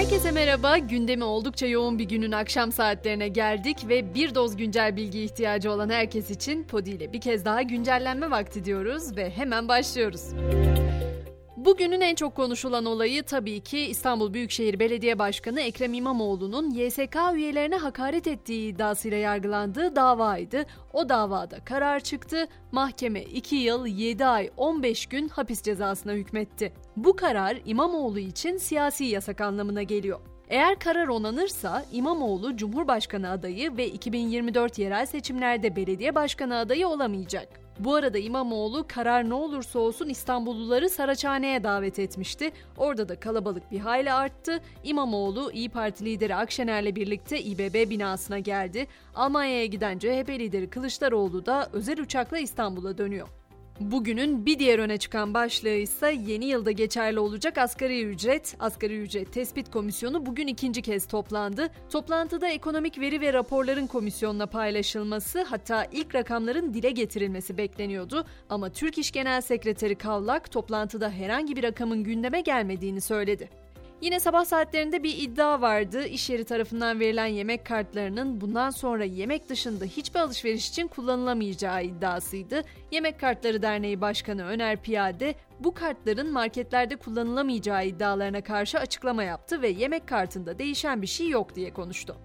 Herkese merhaba. Gündemi oldukça yoğun bir günün akşam saatlerine geldik ve bir doz güncel bilgi ihtiyacı olan herkes için Podi ile bir kez daha güncellenme vakti diyoruz ve hemen başlıyoruz. Bugünün en çok konuşulan olayı tabii ki İstanbul Büyükşehir Belediye Başkanı Ekrem İmamoğlu'nun YSK üyelerine hakaret ettiği iddiasıyla yargılandığı davaydı. O davada karar çıktı. Mahkeme 2 yıl 7 ay 15 gün hapis cezasına hükmetti. Bu karar İmamoğlu için siyasi yasak anlamına geliyor. Eğer karar onanırsa İmamoğlu Cumhurbaşkanı adayı ve 2024 yerel seçimlerde belediye başkanı adayı olamayacak. Bu arada İmamoğlu karar ne olursa olsun İstanbulluları Saraçhane'ye davet etmişti. Orada da kalabalık bir hayli arttı. İmamoğlu İyi Parti lideri Akşener'le birlikte İBB binasına geldi. Almanya'ya giden CHP lideri Kılıçdaroğlu da özel uçakla İstanbul'a dönüyor. Bugünün bir diğer öne çıkan başlığı ise yeni yılda geçerli olacak asgari ücret. Asgari ücret tespit komisyonu bugün ikinci kez toplandı. Toplantıda ekonomik veri ve raporların komisyonla paylaşılması hatta ilk rakamların dile getirilmesi bekleniyordu. Ama Türk İş Genel Sekreteri Kavlak toplantıda herhangi bir rakamın gündeme gelmediğini söyledi. Yine sabah saatlerinde bir iddia vardı. İş yeri tarafından verilen yemek kartlarının bundan sonra yemek dışında hiçbir alışveriş için kullanılamayacağı iddiasıydı. Yemek Kartları Derneği Başkanı Öner Piyade bu kartların marketlerde kullanılamayacağı iddialarına karşı açıklama yaptı ve yemek kartında değişen bir şey yok diye konuştu.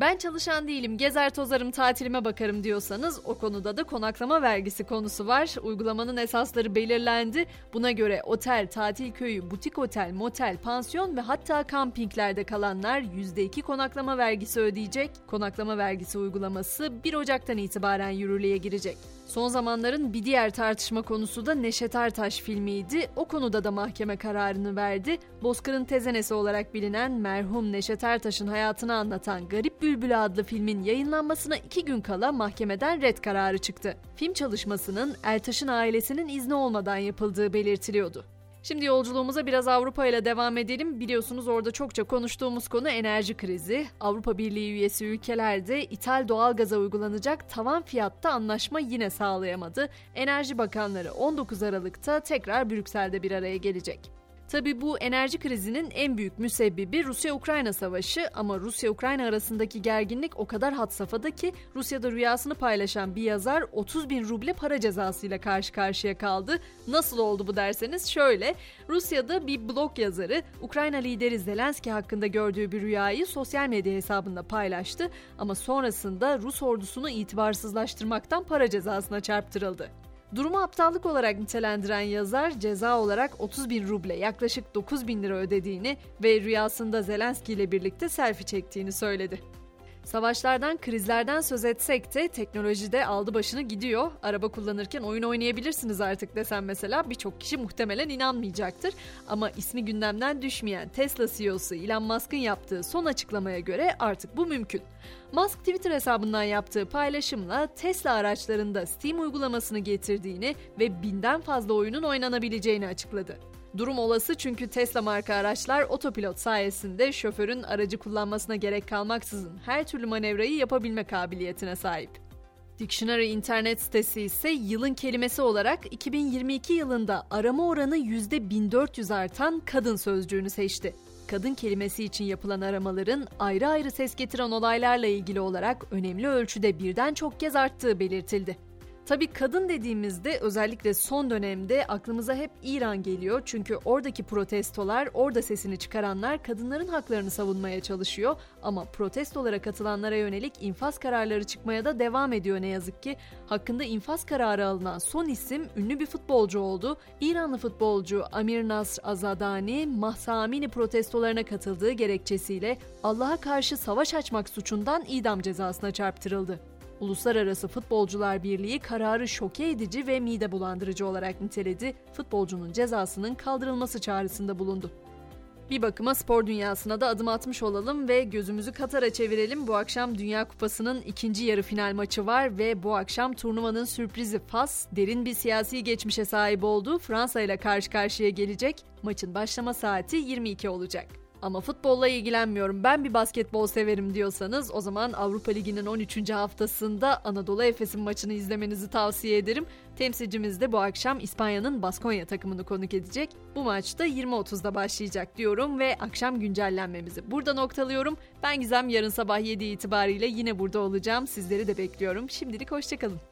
Ben çalışan değilim, gezer tozarım tatilime bakarım diyorsanız o konuda da konaklama vergisi konusu var. Uygulamanın esasları belirlendi. Buna göre otel, tatil köyü, butik otel, motel, pansiyon ve hatta kampinglerde kalanlar %2 konaklama vergisi ödeyecek. Konaklama vergisi uygulaması 1 Ocak'tan itibaren yürürlüğe girecek. Son zamanların bir diğer tartışma konusu da Neşet Ertaş filmiydi. O konuda da mahkeme kararını verdi. Bozkır'ın tezenesi olarak bilinen merhum Neşet Ertaş'ın hayatını anlatan Garip Bülbül adlı filmin yayınlanmasına iki gün kala mahkemeden red kararı çıktı. Film çalışmasının Ertaş'ın ailesinin izni olmadan yapıldığı belirtiliyordu. Şimdi yolculuğumuza biraz Avrupa ile devam edelim. Biliyorsunuz orada çokça konuştuğumuz konu enerji krizi. Avrupa Birliği üyesi ülkelerde ithal doğalgaza uygulanacak tavan fiyatta anlaşma yine sağlayamadı. Enerji Bakanları 19 Aralık'ta tekrar Brüksel'de bir araya gelecek. Tabi bu enerji krizinin en büyük müsebbibi Rusya-Ukrayna savaşı ama Rusya-Ukrayna arasındaki gerginlik o kadar had safhada ki Rusya'da rüyasını paylaşan bir yazar 30 bin ruble para cezasıyla karşı karşıya kaldı. Nasıl oldu bu derseniz şöyle, Rusya'da bir blog yazarı Ukrayna lideri Zelenski hakkında gördüğü bir rüyayı sosyal medya hesabında paylaştı ama sonrasında Rus ordusunu itibarsızlaştırmaktan para cezasına çarptırıldı. Durumu aptallık olarak nitelendiren yazar ceza olarak 30 bin ruble yaklaşık 9 bin lira ödediğini ve rüyasında Zelenski ile birlikte selfie çektiğini söyledi. Savaşlardan, krizlerden söz etsek de teknolojide aldı başını gidiyor. Araba kullanırken oyun oynayabilirsiniz artık desem mesela birçok kişi muhtemelen inanmayacaktır. Ama ismi gündemden düşmeyen Tesla CEO'su Elon Musk'ın yaptığı son açıklamaya göre artık bu mümkün. Musk Twitter hesabından yaptığı paylaşımla Tesla araçlarında Steam uygulamasını getirdiğini ve binden fazla oyunun oynanabileceğini açıkladı. Durum olası çünkü Tesla marka araçlar otopilot sayesinde şoförün aracı kullanmasına gerek kalmaksızın her türlü manevrayı yapabilme kabiliyetine sahip. Dictionary internet sitesi ise yılın kelimesi olarak 2022 yılında arama oranı %1400 artan kadın sözcüğünü seçti. Kadın kelimesi için yapılan aramaların ayrı ayrı ses getiren olaylarla ilgili olarak önemli ölçüde birden çok kez arttığı belirtildi. Tabii kadın dediğimizde özellikle son dönemde aklımıza hep İran geliyor. Çünkü oradaki protestolar, orada sesini çıkaranlar kadınların haklarını savunmaya çalışıyor. Ama protestolara katılanlara yönelik infaz kararları çıkmaya da devam ediyor ne yazık ki. Hakkında infaz kararı alınan son isim ünlü bir futbolcu oldu. İranlı futbolcu Amir Nasr Azadani, Mahsa Amini protestolarına katıldığı gerekçesiyle Allah'a karşı savaş açmak suçundan idam cezasına çarptırıldı. Uluslararası Futbolcular Birliği kararı şoke edici ve mide bulandırıcı olarak niteledi. Futbolcunun cezasının kaldırılması çağrısında bulundu. Bir bakıma spor dünyasına da adım atmış olalım ve gözümüzü Katar'a çevirelim. Bu akşam Dünya Kupası'nın ikinci yarı final maçı var ve bu akşam turnuvanın sürprizi Fas derin bir siyasi geçmişe sahip olduğu Fransa ile karşı karşıya gelecek. Maçın başlama saati 22 olacak. Ama futbolla ilgilenmiyorum ben bir basketbol severim diyorsanız o zaman Avrupa Ligi'nin 13. haftasında Anadolu Efes'in maçını izlemenizi tavsiye ederim. Temsilcimiz de bu akşam İspanya'nın Baskonya takımını konuk edecek. Bu maçta 20.30'da başlayacak diyorum ve akşam güncellenmemizi burada noktalıyorum. Ben Gizem yarın sabah 7 itibariyle yine burada olacağım. Sizleri de bekliyorum. Şimdilik hoşçakalın.